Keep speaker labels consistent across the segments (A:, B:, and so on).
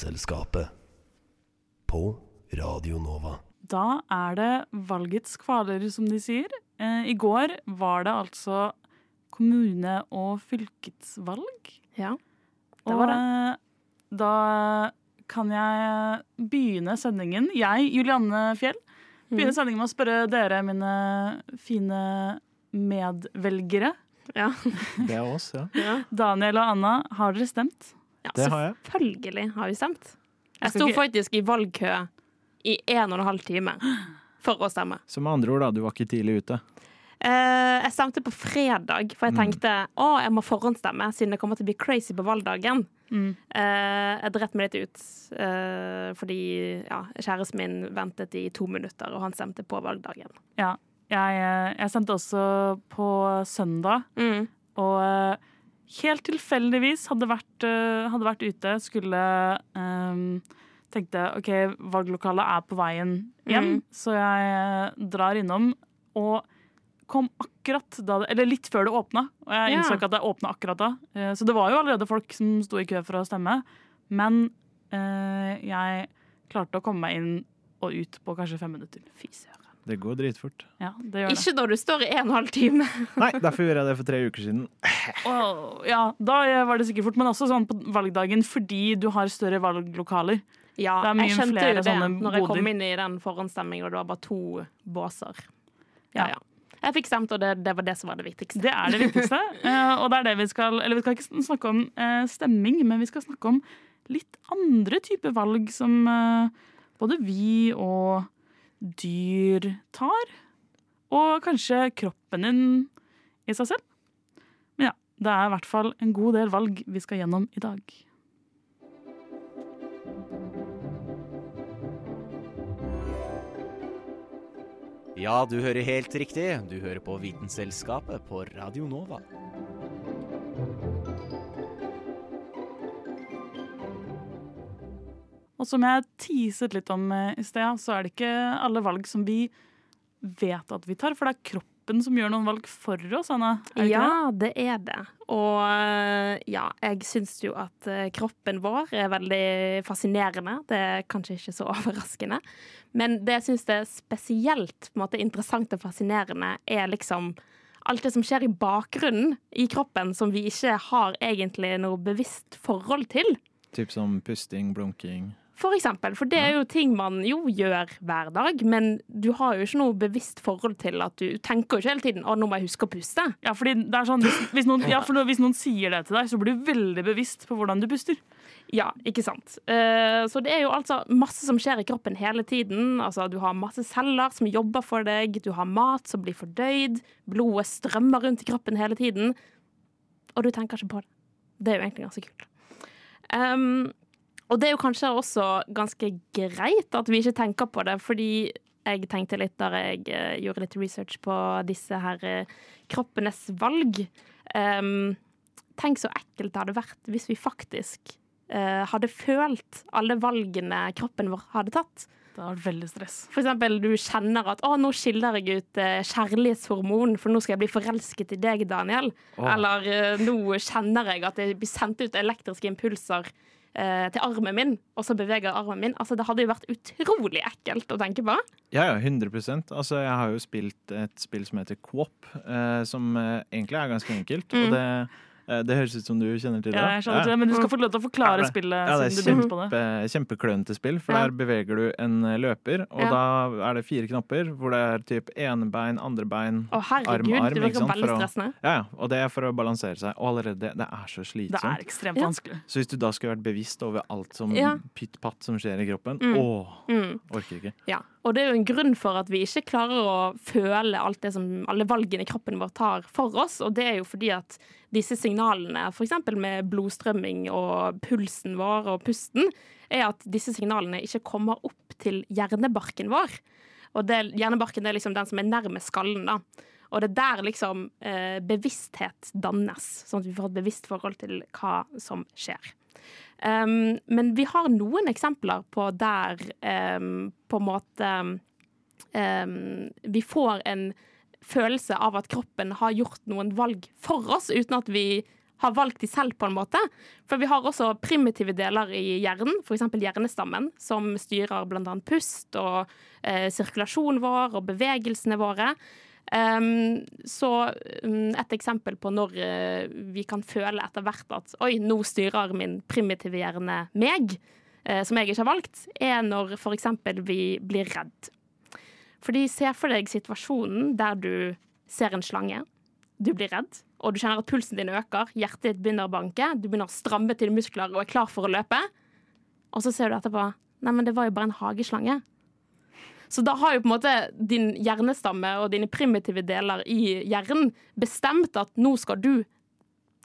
A: Vitenselskapet. På Radio Nova.
B: Da er det valgets kvaler, som de sier. Eh, I går var det altså kommune- og fylkesvalg.
C: Ja.
B: det
C: var
B: eh, da kan jeg begynne sendingen, jeg, Julianne Fjell, begynner sendingen med å spørre dere, mine fine medvelgere.
C: Ja.
D: Det er oss, ja.
C: ja.
B: Daniel og Anna, har dere stemt?
C: Ja
D: Det har jeg.
C: Selvfølgelig har vi stemt.
B: Jeg
C: sto faktisk i valgkø i en og en halv time for å stemme.
D: Så med andre ord, da, du var ikke tidlig ute.
C: Uh, jeg stemte på fredag, for jeg
D: Mm.
C: tenkte å, jeg må forhåndsstemme siden det kommer til å bli crazy på valgdagen.
B: Mm.
C: Uh, jeg dreit meg litt ut uh, fordi ja, kjæresten min ventet i to minutter, og han stemte på valgdagen.
B: Ja. Jeg, jeg stemte også på søndag,
C: Mm.
B: og helt tilfeldigvis hadde vært, eh, hadde vært ute, skulle um, Tenkte OK, valglokalet er på veien hjem,
C: Mm.
B: så jeg eh, drar innom. Og kom akkurat da Eller litt før det åpna. Og jeg innså ikke at det åpna akkurat da. Så det var jo allerede folk som sto i kø for å stemme. Men uh, jeg klarte å komme meg inn og ut på kanskje fem minutter.
C: Fy søren.
D: Det går dritfort.
B: Ja, det gjør det.
C: Ikke når du står i en og en halv time.
D: Nei, derfor gjorde jeg det for tre uker siden.
B: Åh, ja, da var det sikkert fort, men også sånn på valgdagen fordi du har større valglokaler.
C: Ja,
B: Det er mye
C: jeg skjønte
B: flere
C: jo det
B: sånne
C: når jeg kom inn i den forhåndsstemmingen, og det var bare to båser.
B: Ja.
C: Ja. Jeg fikk stemt, og det, det var det som var det viktigste.
B: Det er det viktigste. eh, og det er det vi skal Eller vi skal ikke snakke om eh, stemming, men vi skal snakke om litt andre typer valg som eh, både vi og dyr tar. Og kanskje kroppen din i seg selv. Men ja, det er i hvert fall en god del valg vi skal gjennom i dag.
E: Ja, du hører helt riktig. Du hører på Vitenselskapet på Radio Nova.
B: Og som jeg teaset litt om eh, i sted, så er det ikke alle valg som vi vet at vi tar, for det er kroppen som gjør noen valg for oss, Anna. Er det ikke det?
C: Ja, det er det. Og øh, ja, jeg syns jo at øh, kroppen vår er veldig fascinerende. Det er kanskje ikke så overraskende. Men det jeg syns er spesielt på en måte, interessant og fascinerende, er liksom alt det som skjer i bakgrunnen i kroppen som vi ikke har egentlig noe bevisst forhold til.
D: Typ som pusting, blunking.
C: For eksempel, for det er jo ting man jo gjør hver dag, men du har jo ikke noe bevisst forhold til at du tenker jo ikke hele tiden 'Å, nå må jeg huske å puste'.
B: Ja, fordi det er sånn, hvis, hvis, noen, ja, for hvis noen sier det til deg, så blir du veldig bevisst på hvordan du puster.
C: Ja, ikke sant. Eh, så det er jo altså masse som skjer i kroppen hele tiden. Altså, du har masse celler som jobber for deg, du har mat som blir fordøyd, blodet strømmer rundt i kroppen hele tiden, og du tenker ikke på det. Det er jo egentlig ganske kult. Um, og det er jo kanskje også ganske greit at vi ikke tenker på det, fordi jeg tenkte litt da jeg eh, gjorde litt research på disse her eh, kroppenes valg. Um, tenk så ekkelt det hadde vært hvis vi faktisk uh, hadde følt alle valgene kroppen vår hadde tatt.
B: Det hadde vært veldig stress.
C: For eksempel du kjenner at å, nå skiller jeg ut kjærlighetshormon, for nå skal jeg bli forelsket i deg, Daniel. Eller eh, nå kjenner jeg at det blir sendt ut elektriske impulser til armen min, og så beveger armen min. Altså, det hadde jo vært utrolig ekkelt å tenke på.
D: Ja, ja, 100% Altså, jeg har jo spilt et spill som heter Quop, eh, som eh, egentlig er ganske enkelt. Og det, eh, det høres ut som du kjenner til det.
B: Ja, jeg skjønner til det, men du skal få lov til å forklare
D: Ja,
B: spillet
D: Ja, det er
B: siden du begynte på det.
D: kjempe, kjempeklønete spill, for
C: Ja.
D: der beveger du en eh, løper, og
C: Ja.
D: da er det fire knapper, hvor det er typ ene bein, andre bein,
C: Å, herregud,
D: arm, arm.
C: det
D: ikke
C: virker
D: sant,
C: veldig
D: for å-
C: stressende.
D: Ja, og det er for å balansere seg. Og allerede det, det er så slitsomt.
B: Det er ekstremt
C: Ja.
B: vanskelig.
D: Så hvis du da skulle vært bevisst over alt som
C: Ja.
D: pytt-patt som skjer i kroppen,
C: Mm.
D: åh,
C: Mm.
D: orker ikke.
C: Ja. Og det er jo en grunn for at vi ikke klarer å føle alt det som alle valgene kroppen vår tar for oss. Og det er jo fordi at disse signalene, f.eks. med blodstrømming og pulsen vår og pusten, er at disse signalene ikke kommer opp til hjernebarken vår. Og det, hjernebarken er liksom den som er nærmest skallen, da. Og det er der liksom eh, bevissthet dannes, sånn at vi får et bevisst forhold til hva som skjer. Um, men vi har noen eksempler på der um, på en måte um, Vi får en følelse av at kroppen har gjort noen valg for oss, uten at vi har valgt de selv, på en måte. For vi har også primitive deler i hjernen, f.eks. hjernestammen, som styrer bl.a. pust og eh, sirkulasjonen vår og bevegelsene våre. Så um, et eksempel på når uh, vi kan føle etter hvert at oi, nå styrer min primitive hjerne meg, uh, som jeg ikke har valgt, er når f.eks. vi blir redd. Fordi se for deg situasjonen der du ser en slange, du blir redd, og du kjenner at pulsen din øker, hjertet ditt begynner å banke, du begynner å stramme til muskler og er klar for å løpe, og så ser du etterpå Nei, men det var jo bare en hageslange. Så da har jo på en måte din hjernestamme og dine primitive deler i hjernen bestemt at nå skal du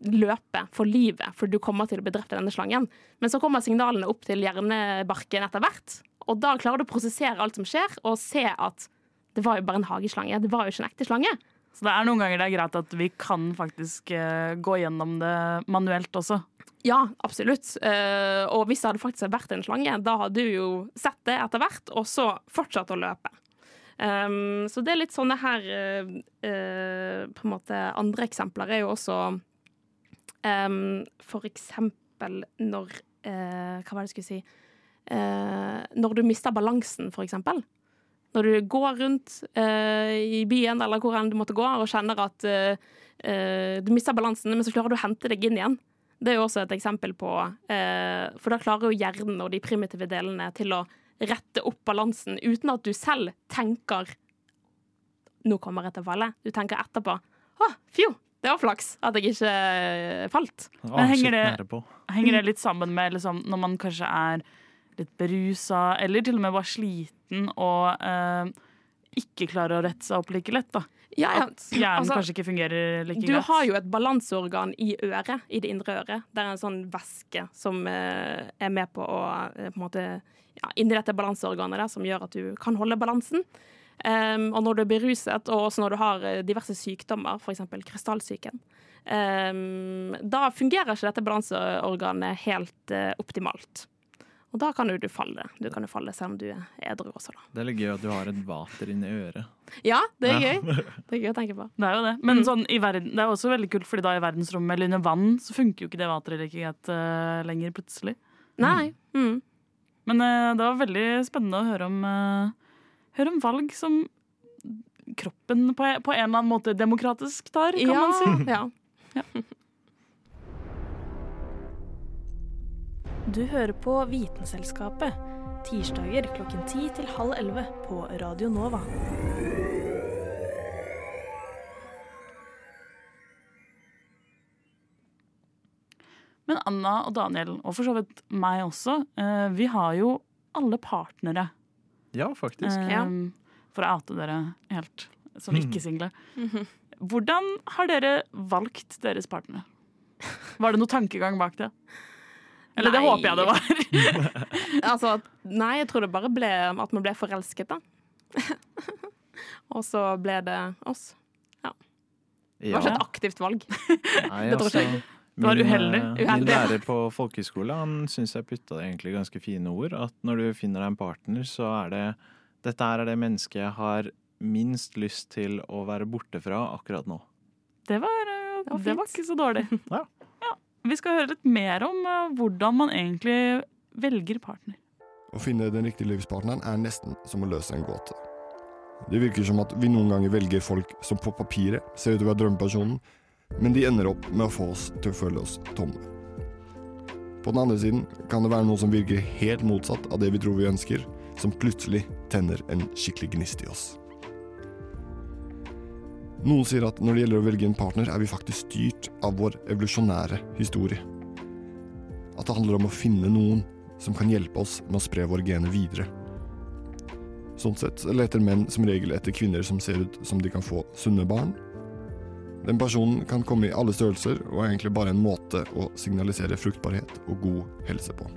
C: løpe for livet, for du kommer til å bli drept av denne slangen. Men så kommer signalene opp til hjernebarken etter hvert, og da klarer du å prosessere alt som skjer, og se at det var jo bare en hageslange. Det var jo ikke en ekte slange.
B: Så det er noen ganger det er greit at vi kan faktisk eh, gå gjennom det manuelt også.
C: Ja, absolutt. Eh, og hvis det hadde faktisk vært en slange, da hadde du jo sett det etter hvert, og så fortsatt å løpe. Um, så det er litt sånne her uh, På en måte andre eksempler er jo også um, for eksempel når Hva var det jeg skulle si? når du mister balansen, for eksempel. Når du går rundt i byen eller hvor enn du måtte gå, og kjenner at du mister balansen, men så klarer du å hente deg inn igjen. Det er jo også et eksempel på For da klarer jo hjernen og de primitive delene til å rette opp balansen uten at du selv tenker nå kommer jeg til å falle. Du tenker etterpå å, fjo, det var flaks at jeg ikke eh, falt.
B: Men henger det, henger det litt sammen med liksom, når man kanskje er litt berusa, eller til og med bare sliten og eh, ikke klarer å rette seg opp like lett, da?
C: Ja, ja.
B: At hjernen
C: Altså,
B: kanskje ikke fungerer like
C: Du
B: greit.
C: har jo et balanseorgan i øret, i det indre øret. Det er en sånn væske som eh, er med på å eh, på en måte, ja, Inni dette balanseorganet der, som gjør at du kan holde balansen. Um, og når du er beruset, og også når du har eh, diverse sykdommer, f.eks. krystallsyken, um, da fungerer ikke dette balanseorganet helt uh, optimalt. Og da kan jo du falle. Du kan jo falle selv om du er edru også, da.
D: Det er litt gøy at du har et vater inni øret.
C: Ja, det er gøy. Det er gøy å tenke på.
B: Det er jo det. Men sånn, i verden, det er også veldig kult, fordi da i verdensrommet eller under vann så funker jo ikke det vateret like greit uh, lenger plutselig.
C: Nei. Mm.
B: Men uh, det var veldig spennende å høre om, uh, høre om valg som kroppen på, på en eller annen måte demokratisk tar, kan
C: ja,
B: man si.
C: Ja. Ja.
F: Du hører på Vitenselskapet. Tirsdager klokken ti til halv 11 på Radio Nova.
B: Men Anna og Daniel, og for så vidt meg også, eh, vi har jo alle partnere.
D: Ja, faktisk.
C: Um,
B: For å oute dere helt som ikke-single. Hvordan har dere valgt deres partnere? Var det noe tankegang bak det? Eller det
C: Nei.
B: håper jeg det var.
C: Altså, nei, jeg tror det bare ble at man ble forelsket, da. Og så ble det oss. Det var ikke et aktivt valg.
D: Nei,
C: Det tror altså, jeg.
D: altså,
B: Det var
D: uheldig.
B: uheldig.
D: eh, Min lærer på folkehøyskole han syns jeg putta egentlig ganske fine ord. At når du finner deg en partner, så er det Dette her er det mennesket jeg har minst lyst til å være borte fra akkurat nå.
B: Det var, eh,
C: Det var
B: det var ikke så dårlig.
D: Ja.
B: Ja. Vi skal høre litt mer om eh, hvordan man egentlig velger partner.
G: Å finne den riktige livspartneren er nesten som å løse en gåte. Det virker som at vi noen ganger velger folk som på papiret ser ut til å være drømmepersonen, men de ender opp med å få oss til å føle oss tomme. På den andre siden kan det være noe som virker helt motsatt av det vi tror vi ønsker, som plutselig tenner en skikkelig gnist i oss. Noen sier at når det gjelder å velge en partner, er vi faktisk styrt av vår evolusjonære historie. At det handler om å finne noen som kan hjelpe oss med å spre våre gener videre. Sånn sett leter menn som regel etter kvinner som ser ut som de kan få sunne barn. Den personen kan komme i alle størrelser og er egentlig bare en måte å signalisere fruktbarhet og god helse på.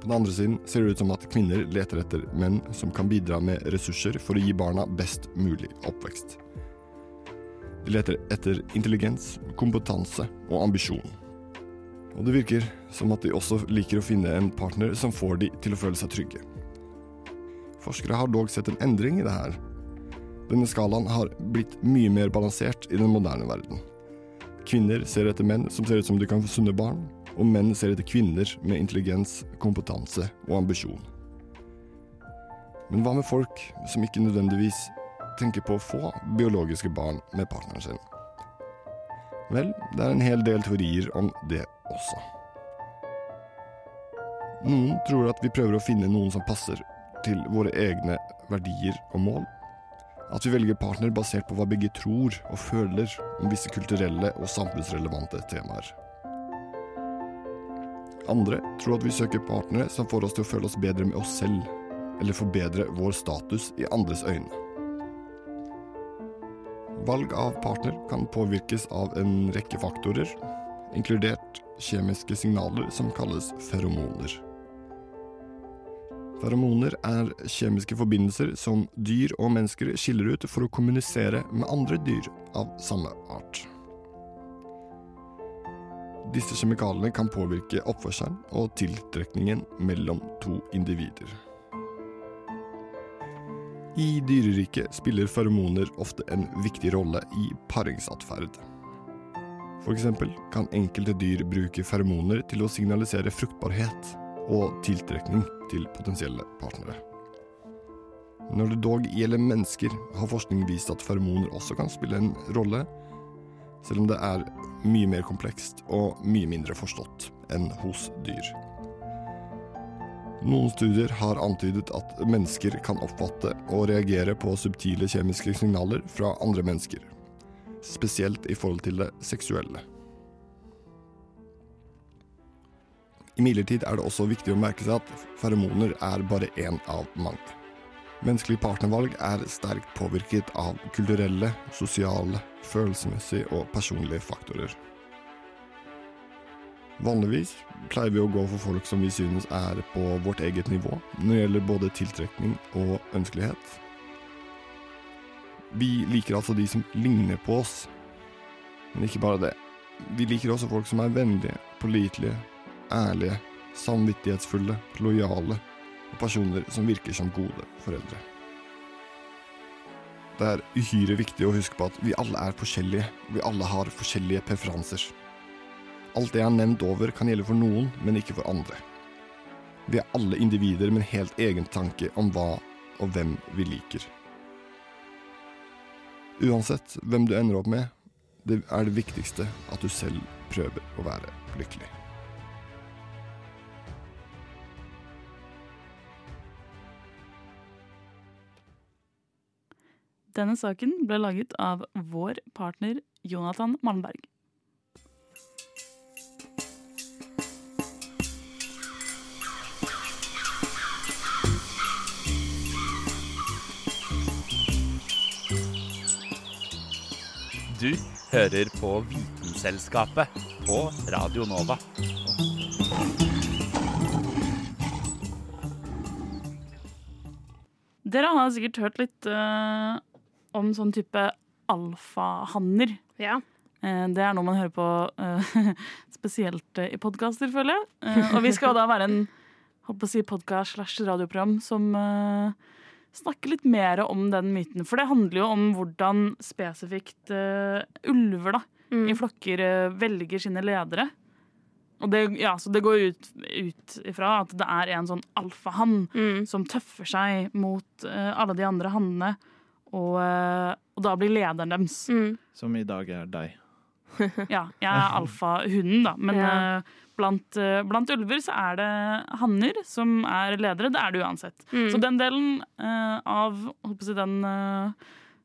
G: På den andre siden ser det ut som at kvinner leter etter menn som kan bidra med ressurser for å gi barna best mulig oppvekst. De leter etter intelligens, kompetanse og ambisjon. Og det virker som at de også liker å finne en partner som får de til å føle seg trygge. Forskere har dog sett en endring i det her. Denne skalaen har blitt mye mer balansert i den moderne verden. Kvinner ser etter menn som ser ut som de kan få sunne barn, og menn ser etter kvinner med intelligens, kompetanse og ambisjon. Men hva med folk som ikke nødvendigvis tenker på å få biologiske barn med partneren sin? Vel, det er en hel del teorier om det også. Noen tror at vi prøver å finne noen som passer til våre egne verdier og mål. At vi velger partner basert på hva begge tror og føler om visse kulturelle og samfunnsrelevante temaer. Andre tror at vi søker partnere som får oss til å føle oss bedre med oss selv, eller forbedre vår status i andres øyne. Valg av partner kan påvirkes av en rekke faktorer, inkludert kjemiske signaler som kalles feromoner. Feromoner er kjemiske forbindelser som dyr og mennesker skiller ut for å kommunisere med andre dyr av samme art. Disse kjemikaliene kan påvirke oppførselen og tiltrekningen mellom to individer. I dyreriket spiller feromoner ofte en viktig rolle i paringsatferd. Eksempel kan enkelte dyr bruke feromoner til å signalisere fruktbarhet og tiltrekning til potensielle partnere. Når det dog gjelder mennesker, har forskning vist at feromoner også kan spille en rolle, selv om det er mye mer komplekst og mye mindre forstått enn hos dyr. Noen studier har antydet at mennesker kan oppfatte og reagere på subtile kjemiske signaler fra andre mennesker, spesielt i forhold til det seksuelle. Imidlertid er det også viktig å merke seg at feromoner er bare én av mange. Menneskelig partnervalg er sterkt påvirket av kulturelle, sosiale, følelsesmessige og personlige faktorer. Vanligvis pleier vi å gå for folk som vi synes er på vårt eget nivå når det gjelder både tiltrekning og ønskelighet. Vi liker altså de som ligner på oss, men ikke bare det. Vi liker også folk som er vennlige, pålitelige, ærlige, samvittighetsfulle, lojale og personer som virker som gode foreldre. Det er uhyre viktig å huske på at vi alle er forskjellige, og vi alle har forskjellige preferanser. Alt det jeg har nevnt over, kan gjelde for noen, men ikke for andre. Vi er alle individer med en helt egen tanke om hva og hvem vi liker. Uansett hvem du ender opp med, det er det viktigste at du selv prøver å være lykkelig.
B: Denne saken ble laget av vår partner Jonathan Malmberg.
E: Du hører på Vitenselskapet på Radio Nova.
B: Dere har sikkert hørt litt eh, om sånn type alfahanner.
C: Ja.
B: Eh, det er noe man hører på eh, spesielt eh, i podkaster, føler jeg. Og vi skal da være en holdt på å si, podkast slash radioprogram som snakker litt mer om den myten. For det handler jo om hvordan spesifikt ulver da, i flokker velger sine ledere. Og det, ja, så det går ut, ut ifra at det er en sånn alfahann
C: Mm.
B: som tøffer seg mot uh, alle de andre hannene, og, eh, og da blir lederen deres.
C: Mm.
D: Som i dag er deg.
B: Ja, jeg er alfahunden, da. Men
C: Ja.
B: eh, blant, eh, blant ulver så er det hanner som er ledere. Det er det uansett.
C: Mm.
B: Så den delen uh, av på den uh,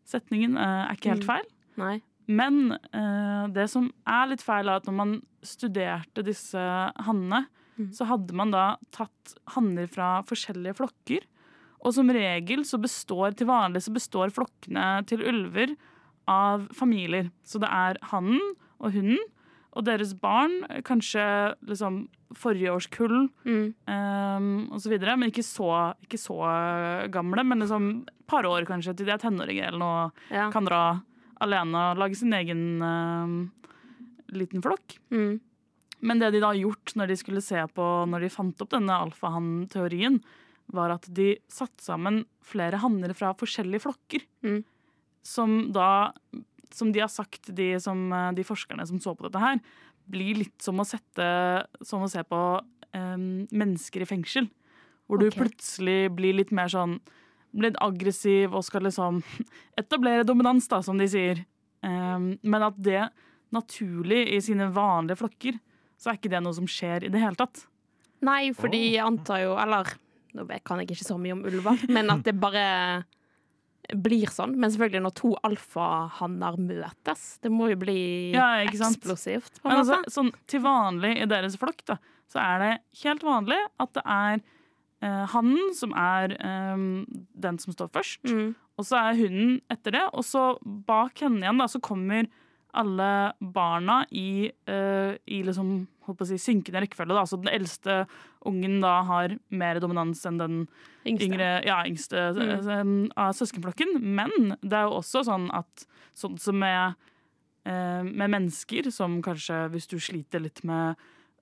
B: setningen uh, er ikke helt
C: Mm.
B: feil.
C: Nei.
B: Men eh, det som er litt feil, er at når man studerte disse hannene, så hadde man da tatt hanner fra forskjellige flokker. Og som regel så består til vanlig så består flokkene til ulver av familier. Så det er hannen og hunden og deres barn, kanskje liksom forrige års kull
C: Mm.
B: um, så videre. Men ikke så, ikke så gamle, men liksom et par år kanskje til de er tenåringer eller noe.
C: Ja.
B: Kan dra alene og lage sin egen um, liten flokk.
C: Mm.
B: Men det de da har gjort når de skulle se på Når de fant opp denne alfahann-teorien, var at de satte sammen flere hanner fra forskjellige flokker.
C: Mm.
B: Som da Som de har sagt, de, som, de forskerne som så på dette her, blir litt som å sette Som å se på um, mennesker i fengsel. Hvor du plutselig blir litt mer sånn Blir litt aggressiv og skal liksom etablere dominans, da, som de sier. Um, men at det naturlig i sine vanlige flokker, så er ikke det noe som skjer i det hele tatt.
C: Nei, for de antar jo Eller nå kan jeg ikke så mye om ulver, men at det bare blir sånn. Men selvfølgelig når to alfahanner møtes, det må jo bli
B: Ja,
C: eksplosivt. på
B: Men altså, sånn, til vanlig i deres flokk da, så er det helt vanlig at det er eh, hannen som er eh, den som står først,
C: Mm.
B: og så er hunden etter det, og så bak henne igjen da, så kommer alle barna i, uh, i liksom, holdt på å si, synkende rekkefølge. Da. Så den eldste ungen da har mer dominans enn den
C: Yngste.
B: yngre, ja, yngste
C: Mm.
B: eh, av søskenflokken. Men det er jo også sånn at sånn som med, uh, med mennesker, som kanskje hvis du sliter litt med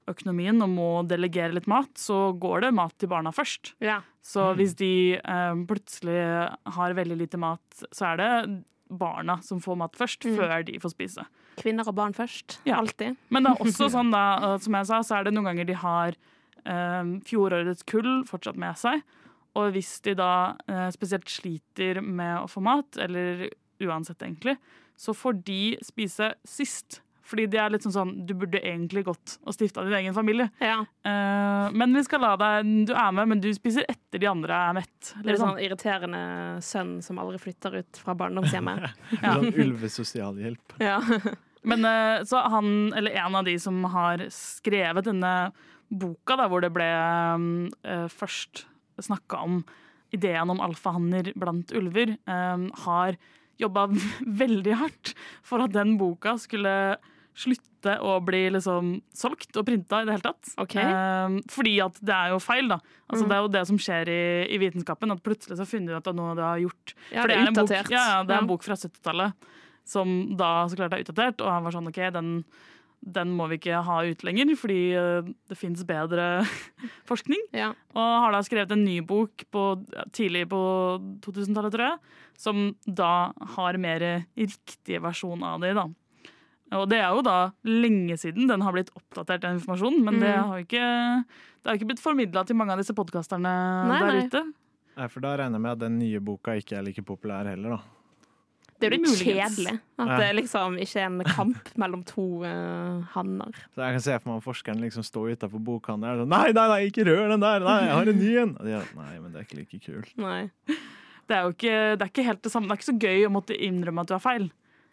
B: økonomien og må delegere litt mat, så går det mat til barna først.
C: Ja.
B: Så hvis de eh, plutselig har veldig lite mat, så er det barna som får mat først,
C: Mm.
B: før de får spise.
C: Kvinner og barn først.
B: Ja.
C: Alltid.
B: Men det er også sånn, da, eh, som jeg sa, så er det noen ganger de har eh, fjorårets kull fortsatt med seg. Og hvis de da eh, spesielt sliter med å få mat, eller uansett egentlig, så får de spise sist. Fordi de er litt sånn sånn Du burde egentlig gått og stifta din egen familie.
C: Ja.
B: Uh, men vi skal la deg Du er med, men du spiser etter de andre er mett.
C: Er
B: liksom.
C: sånn irriterende sønn som aldri flytter ut fra barndomshjemmet.
B: Ja.
D: Sånn ulvesosialhjelp.
C: Ja.
B: Men uh, så han, eller en av de som har skrevet denne boka, da, hvor det ble uh, først snakka om ideen om alfahanner blant ulver, har jobba veldig hardt for at den boka skulle slutte å bli liksom solgt og printa i det hele tatt.
C: Okay.
B: Eh, fordi at det er jo feil, da. Altså,
C: Mm.
B: Det er jo det som skjer i, i vitenskapen, at plutselig så finner du at noe du har gjort
C: Ja, det er
B: en bok, ja, ja, det er en bok fra 70-tallet som da så klart er utdatert, og han var sånn OK, den, den må vi ikke ha ut lenger, fordi eh, det fins bedre forskning.
C: Ja.
B: Og har da skrevet en ny bok på, tidlig på 2000-tallet, tror jeg, som da har mer riktig versjon av det. da. Og det er jo da lenge siden den har blitt oppdatert, den informasjonen, men det
C: Mm.
B: har jo ikke, det har ikke blitt formidla til mange av disse podkasterne der
C: nei.
B: ute.
D: Nei, for da regner jeg med at den nye boka ikke er like populær heller, da.
C: Det er jo litt kjedelig at
D: Ja.
C: det liksom ikke er en kamp mellom to uh, hanner.
D: Så jeg kan se for meg forskeren liksom stå utafor bokhandelen og sånn Nei, nei, nei, ikke rør den der! Nei, jeg har en ny en! Og de er, nei, men det er ikke like kult.
C: Nei.
B: Det er jo ikke, det er ikke helt det samme. Det er ikke så gøy å måtte innrømme at du har feil.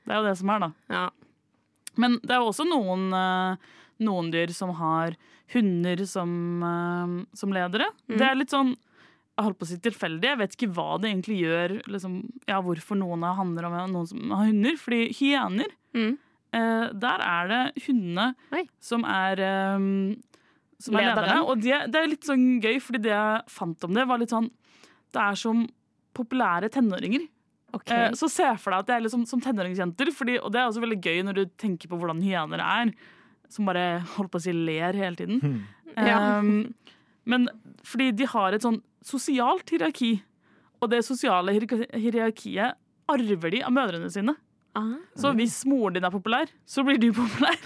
B: Det er jo det som er, da.
C: Ja.
B: Men det er også noen, eh, noen dyr som har hunder som, eh, som ledere.
C: Mm.
B: Det er litt sånn jeg holdt på å si tilfeldig. Jeg vet ikke hva det egentlig gjør. Liksom, ja, hvorfor noen har hanner og noen som har hunder. Fordi hyener,
C: Mm.
B: eh, der er det hundene
C: Oi.
B: som er eh, som er ledere. Og det, det er litt sånn gøy, fordi det jeg fant om det, var litt sånn Det er som populære tenåringer.
C: OK.
B: Eh, Så se for deg at det er liksom som tenåringsjenter, fordi, og det er også veldig gøy når du tenker på hvordan hyener er, som bare holdt på å si ler hele tiden.
C: Ja.
B: Um, men fordi de har et sånn sosialt hierarki, og det sosiale hierarkiet arver de av mødrene sine.
C: Ah.
B: Så hvis moren din er populær, så blir du populær.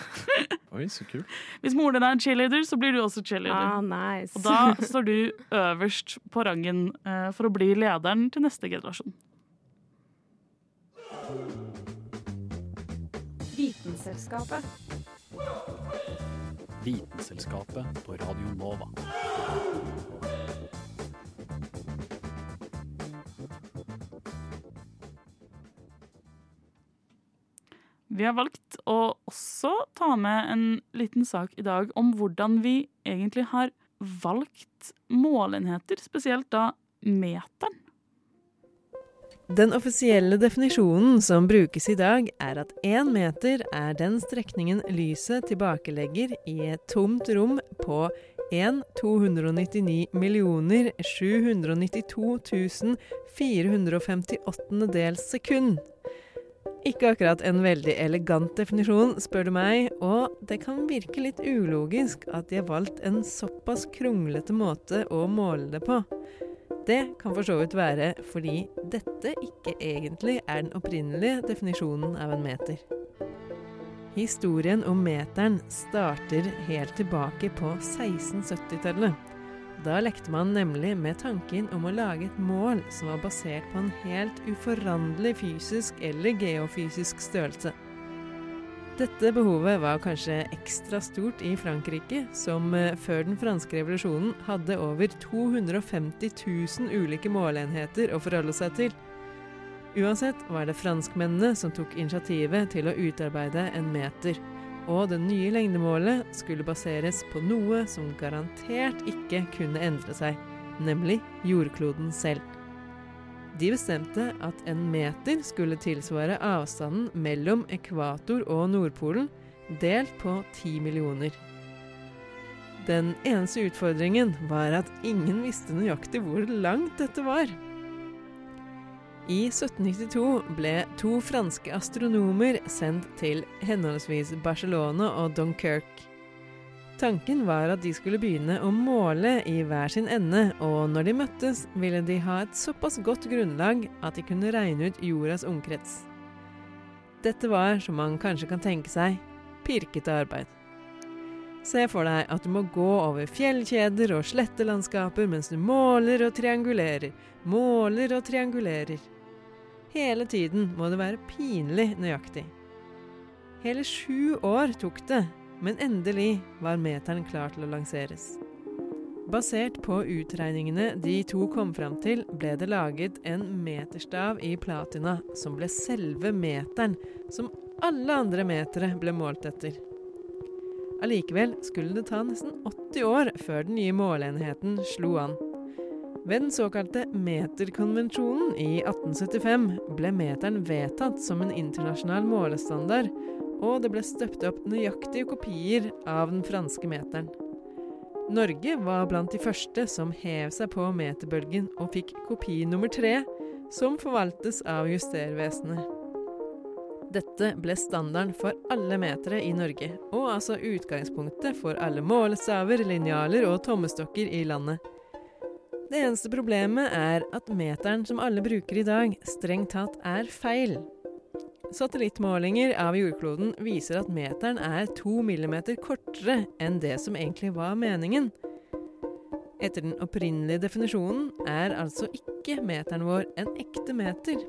D: Oi, så kult.
B: Hvis moren din er en cheerleader, så blir du også cheerleader.
C: Ah, nice.
B: Og da står du øverst på rangen eh, for å bli lederen til neste generasjon.
H: Vitenselskapet.
E: Vitenselskapet på Radio Nova.
B: Vi har valgt å også ta med en liten sak i dag om hvordan vi egentlig har valgt målenheter, spesielt da meteren.
I: Den offisielle definisjonen som brukes i dag, er at én meter er den strekningen lyset tilbakelegger i et tomt rom på 1 299 792 458 dels sekund. Ikke akkurat en veldig elegant definisjon, spør du meg, og det kan virke litt ulogisk at de har valgt en såpass kronglete måte å måle det på. Det kan for så vidt være fordi dette ikke egentlig er den opprinnelige definisjonen av en meter. Historien om meteren starter helt tilbake på 1670-tallet. Da lekte man nemlig med tanken om å lage et mål som var basert på en helt uforanderlig fysisk eller geofysisk størrelse. Dette behovet var kanskje ekstra stort i Frankrike, som eh, før den franske revolusjonen hadde over 250 000 ulike måleenheter å forholde seg til. Uansett var det franskmennene som tok initiativet til å utarbeide en meter, og det nye lengdemålet skulle baseres på noe som garantert ikke kunne endre seg, nemlig jordkloden selv. De bestemte at en meter skulle tilsvare avstanden mellom ekvator og Nordpolen, delt på ti millioner. Den eneste utfordringen var at ingen visste nøyaktig hvor langt dette var. I 1792 ble to franske astronomer sendt til henholdsvis Barcelona og Dunkerque. Tanken var at de skulle begynne å måle i hver sin ende, og når de møttes, ville de ha et såpass godt grunnlag at de kunne regne ut jordas omkrets. Dette var, som man kanskje kan tenke seg, pirkete arbeid. Se for deg at du må gå over fjellkjeder og slettelandskaper mens du måler og triangulerer, måler og triangulerer. Hele tiden må det være pinlig nøyaktig. Hele sju år tok det, men endelig var meteren klar til å lanseres. Basert på utregningene de to kom fram til, ble det laget en meterstav i platina, som ble selve meteren, som alle andre metere ble målt etter. Allikevel skulle det ta nesten 80 år før den nye måleenheten slo an. Ved den såkalte meterkonvensjonen i 1875 ble meteren vedtatt som en internasjonal målestandard, og det ble støpt opp nøyaktige kopier av den franske meteren. Norge var blant de første som hev seg på meterbølgen og fikk kopi nummer tre, som forvaltes av Justervesenet. Dette ble standarden for alle metere i Norge, og altså utgangspunktet for alle målestaver, linjaler og tommestokker i landet. Det eneste problemet er at meteren som alle bruker i dag, strengt tatt er feil. Satellittmålinger av jordkloden viser at meteren er to millimeter kortere enn det som egentlig var meningen. Etter den opprinnelige definisjonen er altså ikke meteren vår en ekte meter.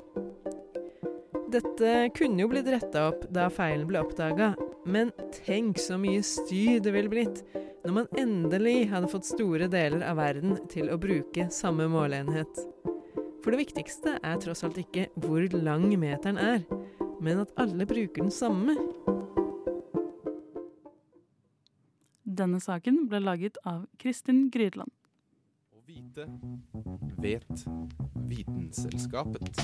I: Dette kunne jo blitt retta opp da feilen ble oppdaga, men tenk så mye styr det ville blitt når man endelig hadde fått store deler av verden til å bruke samme måleenhet. For det viktigste er tross alt ikke hvor lang meteren er, men at alle bruker den samme.
B: Denne saken ble laget av Kristin Grydland.
J: Å vite vet Vitenselskapet.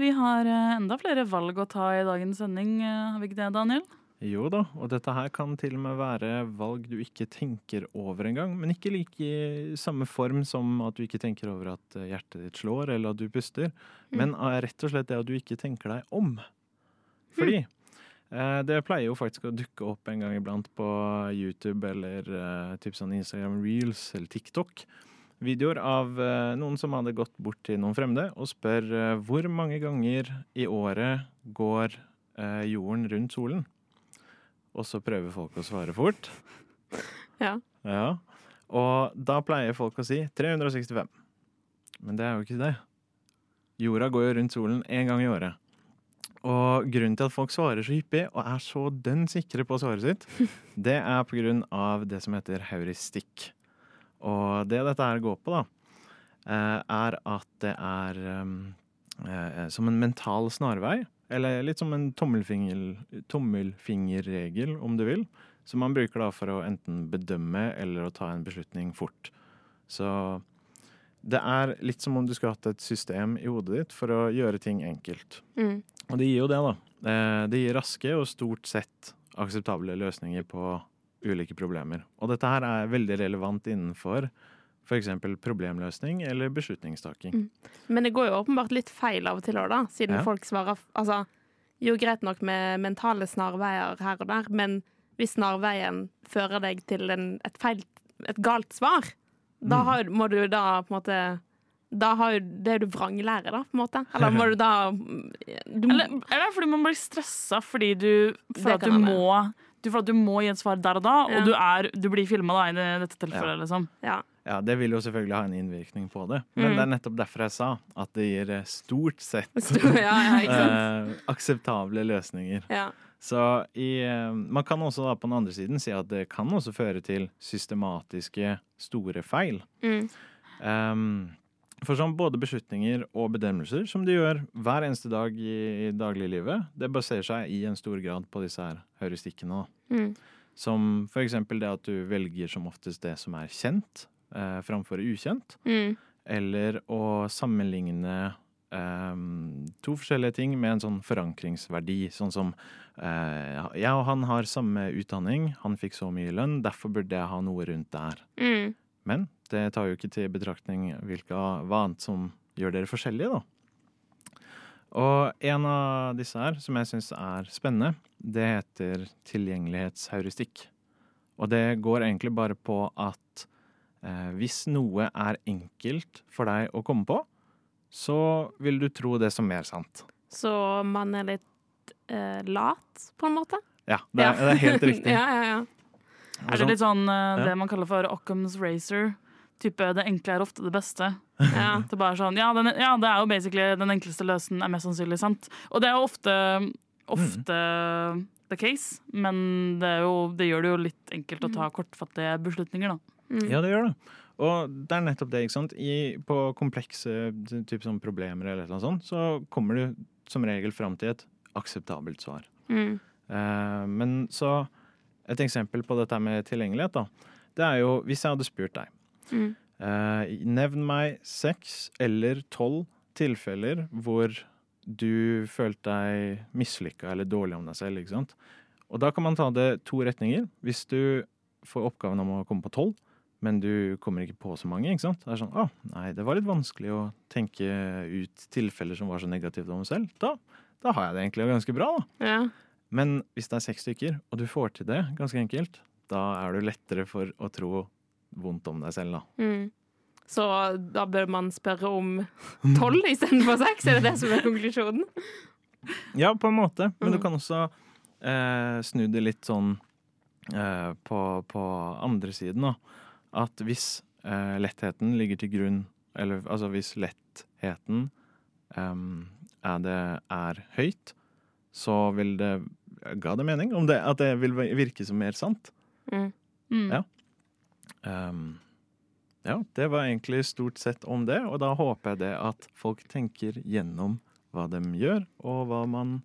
B: Vi har eh, enda flere valg å ta i dagens sending, eh, har vi ikke det, Daniel?
D: Jo da, og dette her kan til og med være valg du ikke tenker over engang. Men ikke like i samme form som at du ikke tenker over at eh, hjertet ditt slår eller at du puster. Men er rett og slett det at du ikke tenker deg om. Fordi eh, det pleier jo faktisk å dukke opp en gang iblant på YouTube eller eh, typ sånn Instagram Reels eller TikTok. Videoer av eh, noen som hadde gått bort til noen fremmede og spør eh, hvor mange ganger i året går eh, jorden rundt solen? Og så prøver folk å svare fort.
C: Ja.
D: Ja. Og da pleier folk å si 365. Men det er jo ikke det. Jorda går jo rundt solen én gang i året. Og grunnen til at folk svarer så hyppig og er så dønn sikre på svaret sitt, det er på grunn av det som heter heuristikk. Og det dette her går på, da, eh, er at det er um, eh, som en mental snarvei. Eller litt som en tommelfinger, tommelfingerregel, om du vil. Som man bruker da for å enten bedømme eller å ta en beslutning fort. Så det er litt som om du skulle hatt et system i hodet ditt for å gjøre ting enkelt.
C: Mm.
D: Og det gir jo det, da. Eh, Det gir raske og stort sett akseptable løsninger på ulike problemer. Og dette her er veldig relevant innenfor f.eks. problemløsning eller beslutningstaking.
C: Mm. Men det går jo åpenbart litt feil av og til òg, da, siden
D: Ja.
C: folk svarer Altså, jo, greit nok med mentale snarveier her og der, men hvis snarveien fører deg til en, et feil, et galt svar, da
D: Mm.
C: har, må du da på en måte da har jo, det er du vranglære, da, på en måte. Eller må du da du,
B: Eller, eller fordi man blir stressa fordi du,
C: føler
B: at du, må, du, for at du må gi et svar der og da,
C: Ja.
B: og du, er, du blir filma i dette tilfellet. Liksom.
C: Ja.
D: Ja, det vil jo selvfølgelig ha en innvirkning på det.
B: Mm.
D: Men det er nettopp derfor jeg sa at det gir eh, stort sett
C: ja, ja,
D: eh, akseptable løsninger.
C: Ja.
D: Så i, eh, man kan også da på den andre siden si at det kan også føre til systematiske store feil.
C: Mm.
D: Um, for sånn både beslutninger og bedømmelser som du gjør hver eneste dag i, i dagliglivet, det baserer seg i en stor grad på disse her heuristikkene.
C: Mm.
D: Som eksempel det at du velger som oftest det som er kjent, eh, framfor ukjent.
C: Mm.
D: Eller å sammenligne eh, to forskjellige ting med en sånn forankringsverdi. Sånn som eh, jeg og han har samme utdanning, han fikk så mye lønn, derfor burde jeg ha noe rundt der.
C: Mm.
D: Men det tar jo ikke til betraktning hvilke, hva annet som gjør dere forskjellige, da. Og en av disse her, som jeg syns er spennende, det heter tilgjengelighetsheuristikk. Og det går egentlig bare på at hvis noe er enkelt for deg å komme på, så vil du tro det som mer sant.
C: Så man er litt eh, lat, på en måte?
D: Ja, det er, det er helt riktig.
C: ja, ja, ja.
B: Er det litt sånn eh,
D: Ja.
B: det man kaller for Occam's racer? Type 'det enkle er ofte det beste'.
C: Ja.
B: Det, er bare sånn, ja, den, ja, det er jo basically den enkleste løsen er mest sannsynlig sant. Og det er jo ofte, ofte the case, men det, er jo, det gjør det jo litt enkelt å ta kortfattige beslutninger, da.
C: Mm.
D: Ja, det gjør det. Og det er nettopp det, ikke sant. I, på komplekse typ sånn problemer eller noe sånt, så kommer du som regel fram til et akseptabelt svar.
C: Mm.
D: Uh, men så Et eksempel på dette med tilgjengelighet, da. Det er jo hvis jeg hadde spurt deg
C: Mm.
D: uh, Nevn meg seks eller tolv tilfeller hvor du følte deg mislykka eller dårlig om deg selv. ikke sant? Og da kan man ta det to retninger. Hvis du får oppgaven om å komme på tolv, men du kommer ikke på så mange. ikke sant? Det er sånn, å, nei, det var litt vanskelig å tenke ut tilfeller som var så negative om meg selv. Da, da har jeg det egentlig ganske bra, da.
C: Ja.
D: Men hvis det er seks stykker, og du får til det ganske enkelt, da er du lettere for å tro vondt om deg selv, da.
C: Mm. Så da bør man spørre om tolv istedenfor seks? Er det det som er konklusjonen?
D: Ja, på en måte. Men du
C: Mm.
D: kan også eh, snu det litt sånn eh, på, på andre siden, da. At hvis eh, lettheten ligger til grunn Eller altså hvis lettheten um, er, det, er høyt, så vil det Ga det mening? Om det, at det vil virke som mer sant?
C: Mm.
B: Mm.
D: Ja. Um, ja, det var egentlig stort sett om det, og da håper jeg det at folk tenker gjennom hva de gjør, og hva man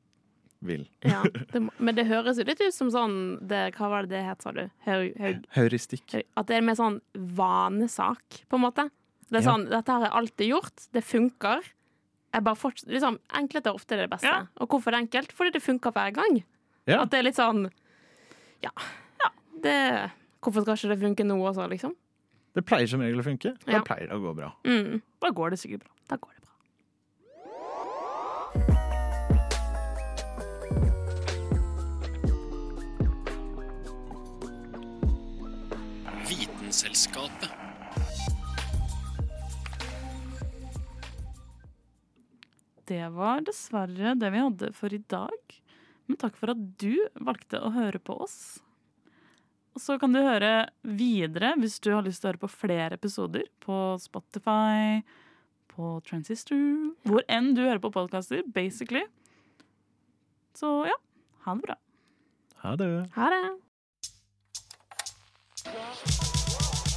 D: vil.
C: Ja, det, må- men det høres jo litt ut som sånn det, Hva var det det het, sa du?
D: Heuristikk.
C: at det er mer sånn vanesak, på en måte. Det er
D: Ja.
C: sånn, Dette har jeg alltid gjort. Det funker. Jeg bare forts- liksom, Enkelhet er ofte det beste.
B: Ja.
C: Og hvorfor er det enkelt? Fordi det funker hver gang.
D: Ja.
C: At det er litt sånn Ja. ja det, hvorfor skal ikke det funke nå også, liksom?
D: Det pleier som regel å funke. Da
C: Ja.
D: pleier det å gå bra.
C: Mm,
B: Da går det sikkert bra.
C: da går det bra.
A: Vitenselskapet.
B: Det var dessverre det vi hadde for i dag. Men takk for at du valgte å høre på oss. Og så kan du høre videre hvis du har lyst til å høre på flere episoder på Spotify, på Transistor, hvor enn du hører på podkaster, basically. Så ja, ha det bra.
D: Ha det.
C: Ha det.